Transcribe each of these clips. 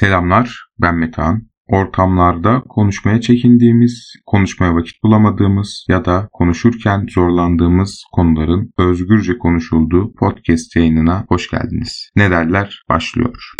Selamlar, ben Metehan. Ortamlarda konuşmaya çekindiğimiz, konuşmaya vakit bulamadığımız ya da konuşurken zorlandığımız konuların özgürce konuşulduğu podcast yayınına hoş geldiniz. Ne derler? Başlıyor.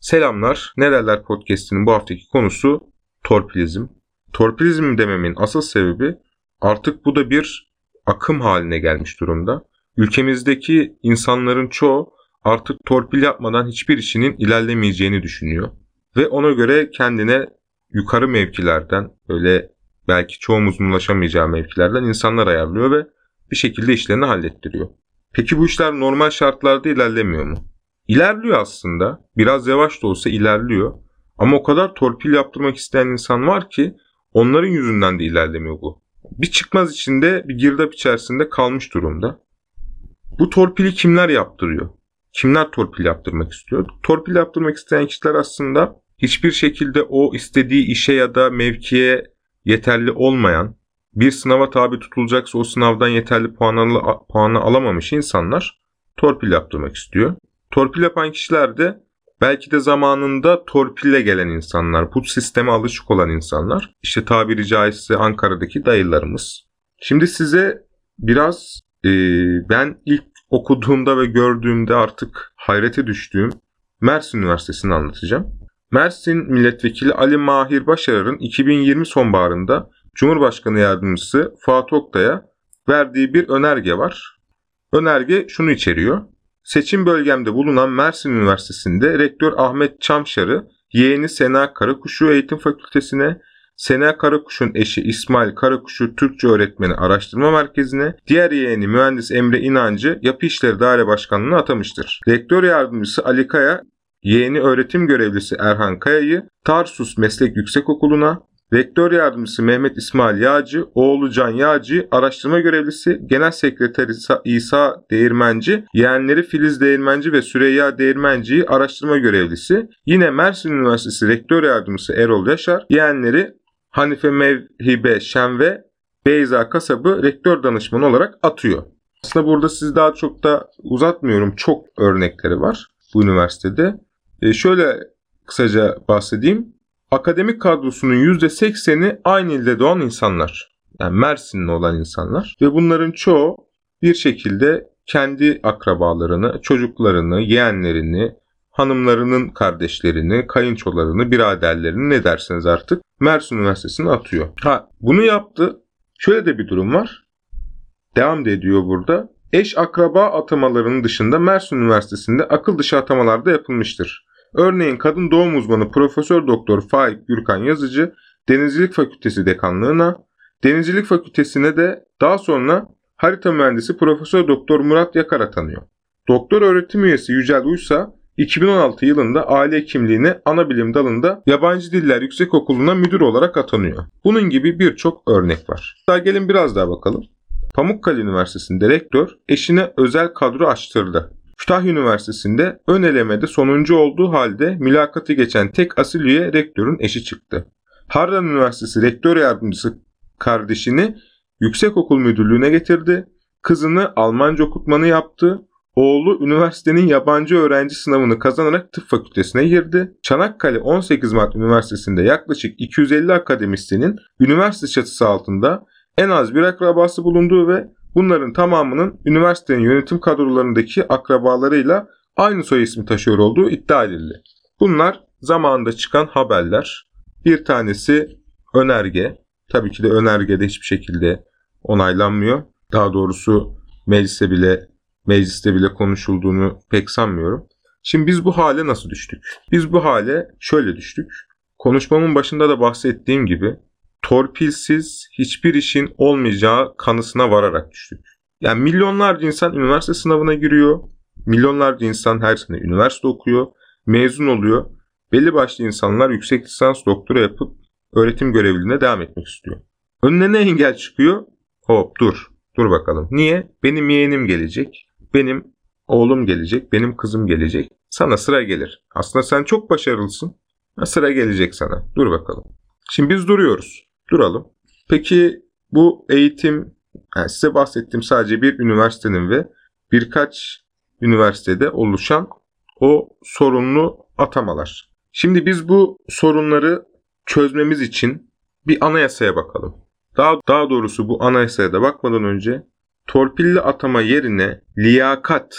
Selamlar. Ne derler podcast'inin bu haftaki konusu torpilizm. Torpilizm dememin asıl sebebi artık bu da bir akım haline gelmiş durumda. Ülkemizdeki insanların çoğu artık torpil yapmadan hiçbir işinin ilerlemeyeceğini düşünüyor. Ve ona göre kendine yukarı mevkilerden, öyle belki çoğumuzun ulaşamayacağı mevkilerden insanlar ayarlıyor ve bir şekilde işlerini hallettiriyor. Peki bu işler normal şartlarda ilerlemiyor mu? İlerliyor aslında. Biraz yavaş da olsa ilerliyor. Ama o kadar torpil yaptırmak isteyen insan var ki onların yüzünden de ilerlemiyor bu. Bir çıkmaz içinde bir girdap içerisinde kalmış durumda. Bu torpili kimler yaptırıyor? Kimler torpil yaptırmak istiyor? Torpil yaptırmak isteyen kişiler aslında hiçbir şekilde o istediği işe ya da mevkiye yeterli olmayan, bir sınava tabi tutulacaksa o sınavdan yeterli puanı, puanı alamamış insanlar torpil yaptırmak istiyor. Torpil yapan kişiler de belki de zamanında torpille gelen insanlar, bu sisteme alışık olan insanlar. İşte tabiri caizse Ankara'daki dayılarımız. Şimdi size biraz e, ben ilk okuduğumda ve gördüğümde artık hayrete düştüğüm Mersin Üniversitesi'ni anlatacağım. Mersin Milletvekili Ali Mahir Başarar'ın 2020 sonbaharında Cumhurbaşkanı Yardımcısı Fatih Oktay'a verdiği bir önerge var. Önerge şunu içeriyor. Seçim bölgemde bulunan Mersin Üniversitesi'nde rektör Ahmet Çamşar'ı yeğeni Sena Karakuşu Eğitim Fakültesine, Sena Karakuş'un eşi İsmail Karakuşu Türkçe Öğretmeni Araştırma Merkezi'ne, diğer yeğeni mühendis Emre İnancı Yapı İşleri Daire Başkanlığı'na atamıştır. Rektör yardımcısı Ali Kaya, yeğeni öğretim görevlisi Erhan Kaya'yı Tarsus Meslek Yüksekokulu'na, Rektör Yardımcısı Mehmet İsmail Yağcı, oğlu Can Yağcı, araştırma görevlisi, Genel Sekreteri İsa Değirmenci, yeğenleri Filiz Değirmenci ve Süreyya Değirmenci'yi araştırma görevlisi, yine Mersin Üniversitesi Rektör Yardımcısı Erol Yaşar, yeğenleri Hanife Mevhibe Şen ve Beyza Kasabı rektör danışmanı olarak atıyor. Aslında burada siz daha çok da uzatmıyorum. Çok örnekleri var bu üniversitede. E şöyle kısaca bahsedeyim akademik kadrosunun %80'i aynı ilde doğan insanlar. Yani Mersinli olan insanlar. Ve bunların çoğu bir şekilde kendi akrabalarını, çocuklarını, yeğenlerini, hanımlarının kardeşlerini, kayınçolarını, biraderlerini ne derseniz artık Mersin Üniversitesi'ne atıyor. Ha bunu yaptı. Şöyle de bir durum var. Devam da ediyor burada. Eş akraba atamalarının dışında Mersin Üniversitesi'nde akıl dışı atamalar da yapılmıştır. Örneğin kadın doğum uzmanı Profesör Doktor Faik Gürkan Yazıcı Denizcilik Fakültesi dekanlığına, Denizcilik Fakültesine de daha sonra harita mühendisi Profesör Doktor Murat Yakar atanıyor. Doktor öğretim üyesi Yücel Uysa 2016 yılında aile hekimliğine ana bilim dalında Yabancı Diller Yüksekokulu'na müdür olarak atanıyor. Bunun gibi birçok örnek var. Daha gelin biraz daha bakalım. Pamukkale Üniversitesi'nde rektör eşine özel kadro açtırdı. Kütahya Üniversitesi'nde ön elemede sonuncu olduğu halde mülakatı geçen tek asil üye rektörün eşi çıktı. Harran Üniversitesi rektör yardımcısı kardeşini yüksekokul müdürlüğüne getirdi. Kızını Almanca okutmanı yaptı. Oğlu üniversitenin yabancı öğrenci sınavını kazanarak tıp fakültesine girdi. Çanakkale 18 Mart Üniversitesi'nde yaklaşık 250 akademisyenin üniversite çatısı altında en az bir akrabası bulunduğu ve Bunların tamamının üniversitenin yönetim kadrolarındaki akrabalarıyla aynı soy ismi taşıyor olduğu iddia edildi. Bunlar zamanında çıkan haberler. Bir tanesi önerge. Tabii ki de önergede hiçbir şekilde onaylanmıyor. Daha doğrusu mecliste bile mecliste bile konuşulduğunu pek sanmıyorum. Şimdi biz bu hale nasıl düştük? Biz bu hale şöyle düştük. Konuşmamın başında da bahsettiğim gibi torpilsiz hiçbir işin olmayacağı kanısına vararak düştük. Yani milyonlarca insan üniversite sınavına giriyor. Milyonlarca insan her sene üniversite okuyor. Mezun oluyor. Belli başlı insanlar yüksek lisans doktora yapıp öğretim görevliliğine devam etmek istiyor. Önüne ne engel çıkıyor? Hop dur. Dur bakalım. Niye? Benim yeğenim gelecek. Benim oğlum gelecek. Benim kızım gelecek. Sana sıra gelir. Aslında sen çok başarılısın. Sıra gelecek sana. Dur bakalım. Şimdi biz duruyoruz. Duralım. Peki bu eğitim yani size bahsettiğim sadece bir üniversitenin ve birkaç üniversitede oluşan o sorunlu atamalar. Şimdi biz bu sorunları çözmemiz için bir anayasaya bakalım. Daha, daha doğrusu bu anayasaya da bakmadan önce torpilli atama yerine liyakat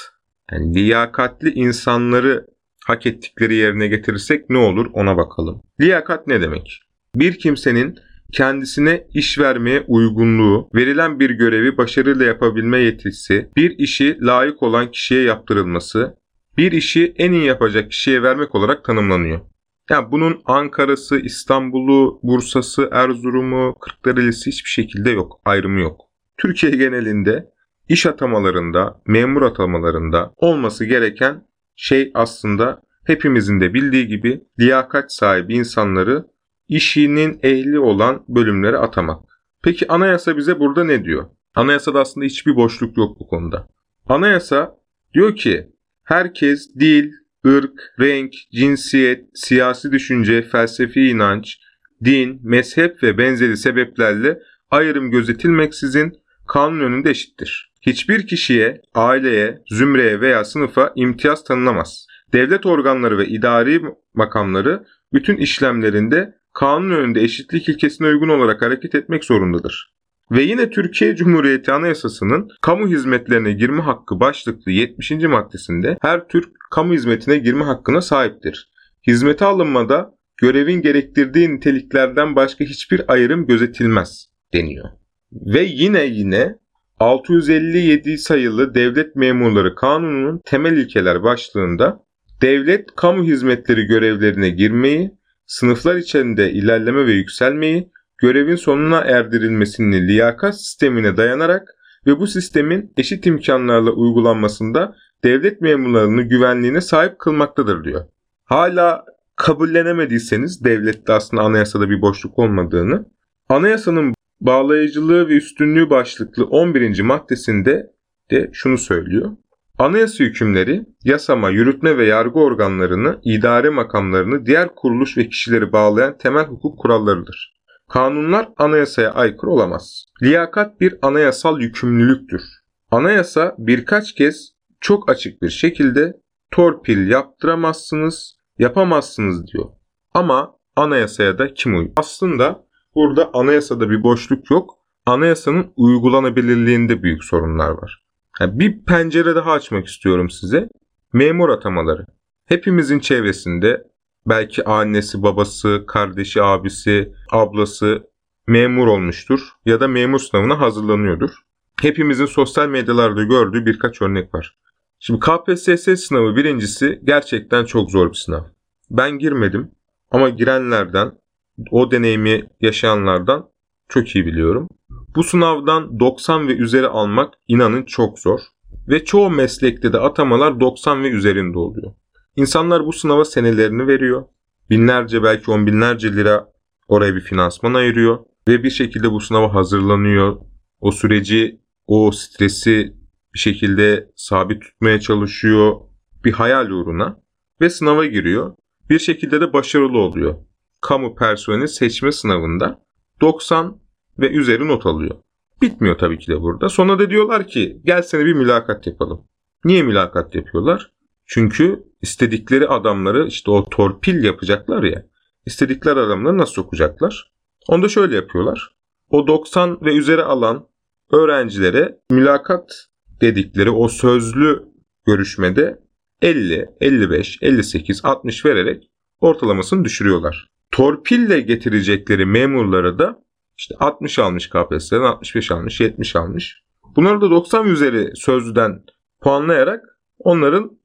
yani liyakatli insanları hak ettikleri yerine getirirsek ne olur ona bakalım. Liyakat ne demek? Bir kimsenin kendisine iş vermeye uygunluğu, verilen bir görevi başarıyla yapabilme yetisi, bir işi layık olan kişiye yaptırılması, bir işi en iyi yapacak kişiye vermek olarak tanımlanıyor. Yani bunun Ankara'sı, İstanbul'u, Bursa'sı, Erzurum'u, Kırklareli'si hiçbir şekilde yok. Ayrımı yok. Türkiye genelinde iş atamalarında, memur atamalarında olması gereken şey aslında hepimizin de bildiği gibi liyakat sahibi insanları işinin ehli olan bölümlere atamak. Peki anayasa bize burada ne diyor? Anayasada aslında hiçbir boşluk yok bu konuda. Anayasa diyor ki herkes dil, ırk, renk, cinsiyet, siyasi düşünce, felsefi inanç, din, mezhep ve benzeri sebeplerle ayrım gözetilmeksizin kanun önünde eşittir. Hiçbir kişiye, aileye, zümreye veya sınıfa imtiyaz tanınamaz. Devlet organları ve idari makamları bütün işlemlerinde kanun önünde eşitlik ilkesine uygun olarak hareket etmek zorundadır. Ve yine Türkiye Cumhuriyeti Anayasası'nın kamu hizmetlerine girme hakkı başlıklı 70. maddesinde her Türk kamu hizmetine girme hakkına sahiptir. Hizmete alınmada görevin gerektirdiği niteliklerden başka hiçbir ayrım gözetilmez deniyor. Ve yine yine 657 sayılı Devlet Memurları Kanunu'nun temel ilkeler başlığında devlet kamu hizmetleri görevlerine girmeyi, sınıflar içerisinde ilerleme ve yükselmeyi, görevin sonuna erdirilmesini liyakat sistemine dayanarak ve bu sistemin eşit imkanlarla uygulanmasında devlet memurlarını güvenliğine sahip kılmaktadır diyor. Hala kabullenemediyseniz devlette aslında anayasada bir boşluk olmadığını, anayasanın bağlayıcılığı ve üstünlüğü başlıklı 11. maddesinde de şunu söylüyor. Anayasa hükümleri, yasama, yürütme ve yargı organlarını, idare makamlarını, diğer kuruluş ve kişileri bağlayan temel hukuk kurallarıdır. Kanunlar anayasaya aykırı olamaz. Liyakat bir anayasal yükümlülüktür. Anayasa birkaç kez çok açık bir şekilde torpil yaptıramazsınız, yapamazsınız diyor. Ama anayasaya da kim uyuyor? Aslında burada anayasada bir boşluk yok. Anayasanın uygulanabilirliğinde büyük sorunlar var. Yani bir pencere daha açmak istiyorum size. Memur atamaları. Hepimizin çevresinde belki annesi, babası, kardeşi, abisi, ablası memur olmuştur ya da memur sınavına hazırlanıyordur. Hepimizin sosyal medyalarda gördüğü birkaç örnek var. Şimdi KPSS sınavı birincisi gerçekten çok zor bir sınav. Ben girmedim ama girenlerden, o deneyimi yaşayanlardan çok iyi biliyorum. Bu sınavdan 90 ve üzeri almak inanın çok zor. Ve çoğu meslekte de atamalar 90 ve üzerinde oluyor. İnsanlar bu sınava senelerini veriyor. Binlerce belki on binlerce lira oraya bir finansman ayırıyor. Ve bir şekilde bu sınava hazırlanıyor. O süreci, o stresi bir şekilde sabit tutmaya çalışıyor. Bir hayal uğruna. Ve sınava giriyor. Bir şekilde de başarılı oluyor. Kamu personeli seçme sınavında 90 ve üzeri not alıyor. Bitmiyor tabii ki de burada. Sonra da diyorlar ki gel seni bir mülakat yapalım. Niye mülakat yapıyorlar? Çünkü istedikleri adamları işte o torpil yapacaklar ya. İstedikleri adamları nasıl sokacaklar? Onu da şöyle yapıyorlar. O 90 ve üzeri alan öğrencilere mülakat dedikleri o sözlü görüşmede 50, 55, 58, 60 vererek ortalamasını düşürüyorlar. Torpille getirecekleri memurlara da işte 60 almış KPSS'den 65 almış, 70 almış. Bunları da 90 üzeri sözlüden puanlayarak onların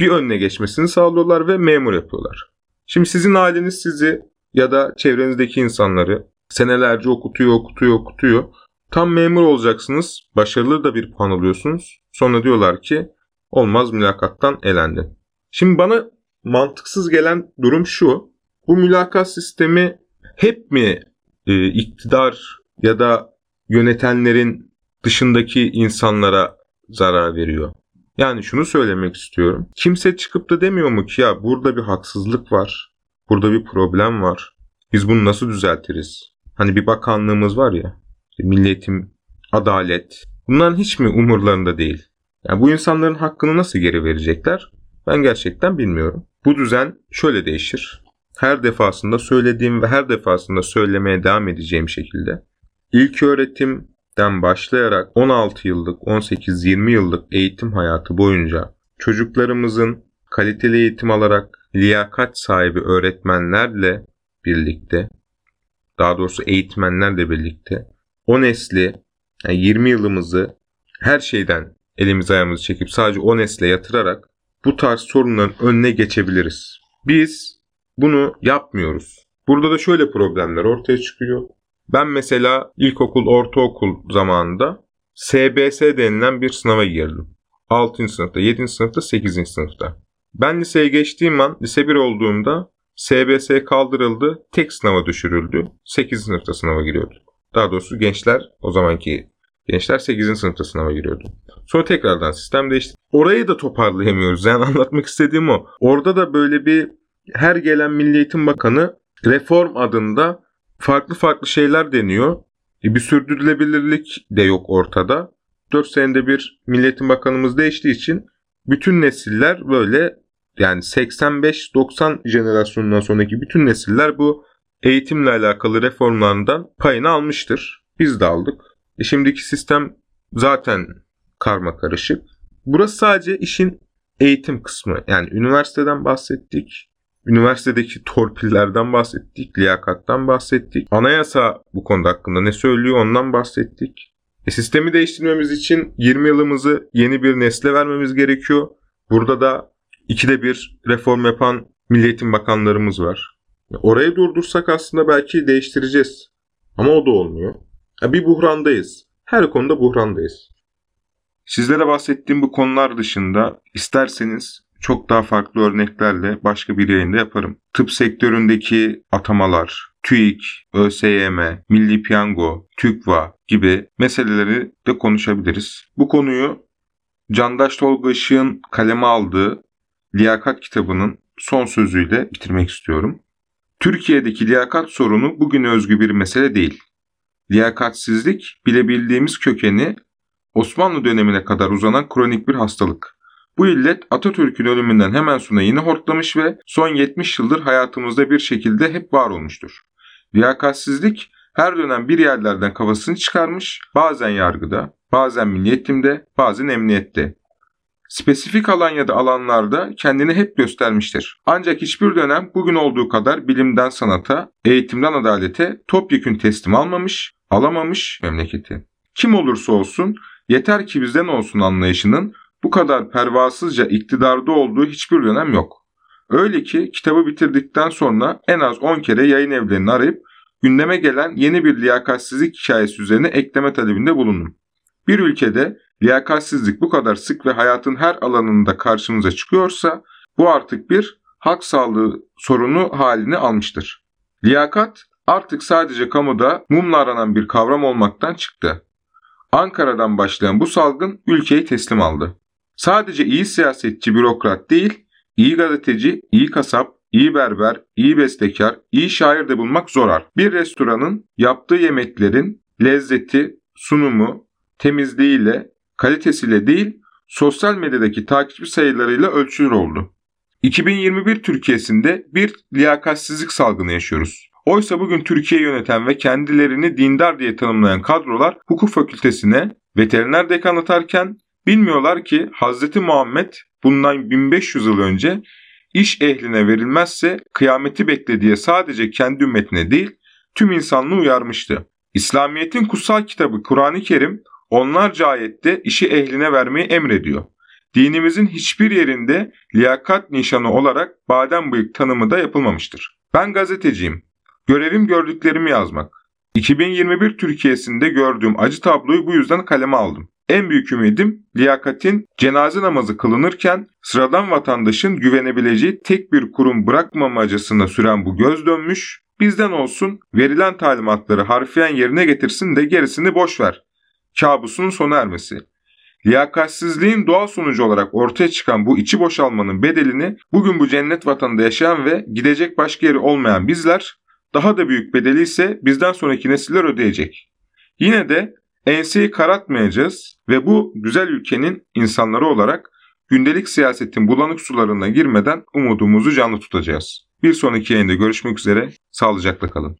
bir önüne geçmesini sağlıyorlar ve memur yapıyorlar. Şimdi sizin aileniz sizi ya da çevrenizdeki insanları senelerce okutuyor, okutuyor, okutuyor. Tam memur olacaksınız, başarılı da bir puan alıyorsunuz. Sonra diyorlar ki olmaz mülakattan elendin. Şimdi bana mantıksız gelen durum şu. Bu mülakat sistemi hep mi e, iktidar ya da yönetenlerin dışındaki insanlara zarar veriyor? Yani şunu söylemek istiyorum. Kimse çıkıp da demiyor mu ki ya burada bir haksızlık var. Burada bir problem var. Biz bunu nasıl düzeltiriz? Hani bir bakanlığımız var ya, milli eğitim, adalet. Bunların hiç mi umurlarında değil? Yani bu insanların hakkını nasıl geri verecekler? Ben gerçekten bilmiyorum. Bu düzen şöyle değişir. Her defasında söylediğim ve her defasında söylemeye devam edeceğim şekilde ilk öğretimden başlayarak 16 yıllık, 18-20 yıllık eğitim hayatı boyunca çocuklarımızın kaliteli eğitim alarak liyakat sahibi öğretmenlerle birlikte daha doğrusu eğitmenlerle birlikte o nesli yani 20 yılımızı her şeyden elimiz ayağımızı çekip sadece o nesle yatırarak bu tarz sorunların önüne geçebiliriz. Biz bunu yapmıyoruz. Burada da şöyle problemler ortaya çıkıyor. Ben mesela ilkokul, ortaokul zamanında SBS denilen bir sınava girdim. 6. sınıfta, 7. sınıfta, 8. sınıfta. Ben liseye geçtiğim an, lise 1 olduğumda SBS kaldırıldı, tek sınava düşürüldü. 8. sınıfta sınava giriyordu. Daha doğrusu gençler, o zamanki gençler 8. sınıfta sınava giriyordu. Sonra tekrardan sistem değişti. Orayı da toparlayamıyoruz. Yani anlatmak istediğim o. Orada da böyle bir her gelen Milli Eğitim Bakanı reform adında farklı farklı şeyler deniyor. E bir sürdürülebilirlik de yok ortada. 4 senede bir Milli Eğitim Bakanımız değiştiği için bütün nesiller böyle yani 85-90 jenerasyonundan sonraki bütün nesiller bu eğitimle alakalı reformlarından payını almıştır. Biz de aldık. E şimdiki sistem zaten karma karışık. Burası sadece işin eğitim kısmı. Yani üniversiteden bahsettik. Üniversitedeki torpillerden bahsettik. Liyakattan bahsettik. Anayasa bu konuda hakkında ne söylüyor ondan bahsettik. E sistemi değiştirmemiz için 20 yılımızı yeni bir nesle vermemiz gerekiyor. Burada da ikide bir reform yapan Milli Eğitim Bakanlarımız var. Orayı durdursak aslında belki değiştireceğiz. Ama o da olmuyor. Bir buhrandayız. Her konuda buhrandayız. Sizlere bahsettiğim bu konular dışında isterseniz çok daha farklı örneklerle başka bir yayında yaparım. Tıp sektöründeki atamalar, TÜİK, ÖSYM, Milli Piyango, TÜKVA gibi meseleleri de konuşabiliriz. Bu konuyu Candaş Tolga Işık'ın kaleme aldığı Liyakat kitabının son sözüyle bitirmek istiyorum. Türkiye'deki liyakat sorunu bugün özgü bir mesele değil. Liyakatsizlik bilebildiğimiz kökeni Osmanlı dönemine kadar uzanan kronik bir hastalık. Bu illet Atatürk'ün ölümünden hemen sonra yine hortlamış ve son 70 yıldır hayatımızda bir şekilde hep var olmuştur. Liyakatsizlik her dönem bir yerlerden kafasını çıkarmış, bazen yargıda, bazen milliyetimde, bazen emniyette. Spesifik alan ya da alanlarda kendini hep göstermiştir. Ancak hiçbir dönem bugün olduğu kadar bilimden sanata, eğitimden adalete topyekün teslim almamış, alamamış memleketi. Kim olursa olsun yeter ki bizden olsun anlayışının bu kadar pervasızca iktidarda olduğu hiçbir dönem yok. Öyle ki kitabı bitirdikten sonra en az 10 kere yayın evlerini arayıp gündeme gelen yeni bir liyakatsizlik hikayesi üzerine ekleme talebinde bulundum. Bir ülkede liyakatsizlik bu kadar sık ve hayatın her alanında karşımıza çıkıyorsa bu artık bir hak sağlığı sorunu halini almıştır. Liyakat artık sadece kamuda mumla aranan bir kavram olmaktan çıktı. Ankara'dan başlayan bu salgın ülkeyi teslim aldı. Sadece iyi siyasetçi, bürokrat değil, iyi gazeteci, iyi kasap, iyi berber, iyi bestekar, iyi şair de bulmak zor Bir restoranın yaptığı yemeklerin lezzeti, sunumu, temizliğiyle, kalitesiyle değil, sosyal medyadaki takipçi sayılarıyla ölçülür oldu. 2021 Türkiye'sinde bir liyakatsizlik salgını yaşıyoruz. Oysa bugün Türkiye yöneten ve kendilerini dindar diye tanımlayan kadrolar hukuk fakültesine veteriner dekan atarken bilmiyorlar ki Hz. Muhammed bundan 1500 yıl önce iş ehline verilmezse kıyameti beklediği sadece kendi ümmetine değil tüm insanlığı uyarmıştı. İslamiyet'in kutsal kitabı Kur'an-ı Kerim onlarca ayette işi ehline vermeyi emrediyor. Dinimizin hiçbir yerinde liyakat nişanı olarak badem bıyık tanımı da yapılmamıştır. Ben gazeteciyim. Görevim gördüklerimi yazmak. 2021 Türkiye'sinde gördüğüm acı tabloyu bu yüzden kaleme aldım. En büyük ümidim liyakatin cenaze namazı kılınırken sıradan vatandaşın güvenebileceği tek bir kurum bırakmamacasına süren bu göz dönmüş, bizden olsun verilen talimatları harfiyen yerine getirsin de gerisini boş ver. Kabusun sona ermesi. Liyakatsizliğin doğal sonucu olarak ortaya çıkan bu içi boşalmanın bedelini bugün bu cennet vatanında yaşayan ve gidecek başka yeri olmayan bizler daha da büyük bedeli ise bizden sonraki nesiller ödeyecek. Yine de enseyi karartmayacağız ve bu güzel ülkenin insanları olarak gündelik siyasetin bulanık sularına girmeden umudumuzu canlı tutacağız. Bir sonraki yayında görüşmek üzere, sağlıcakla kalın.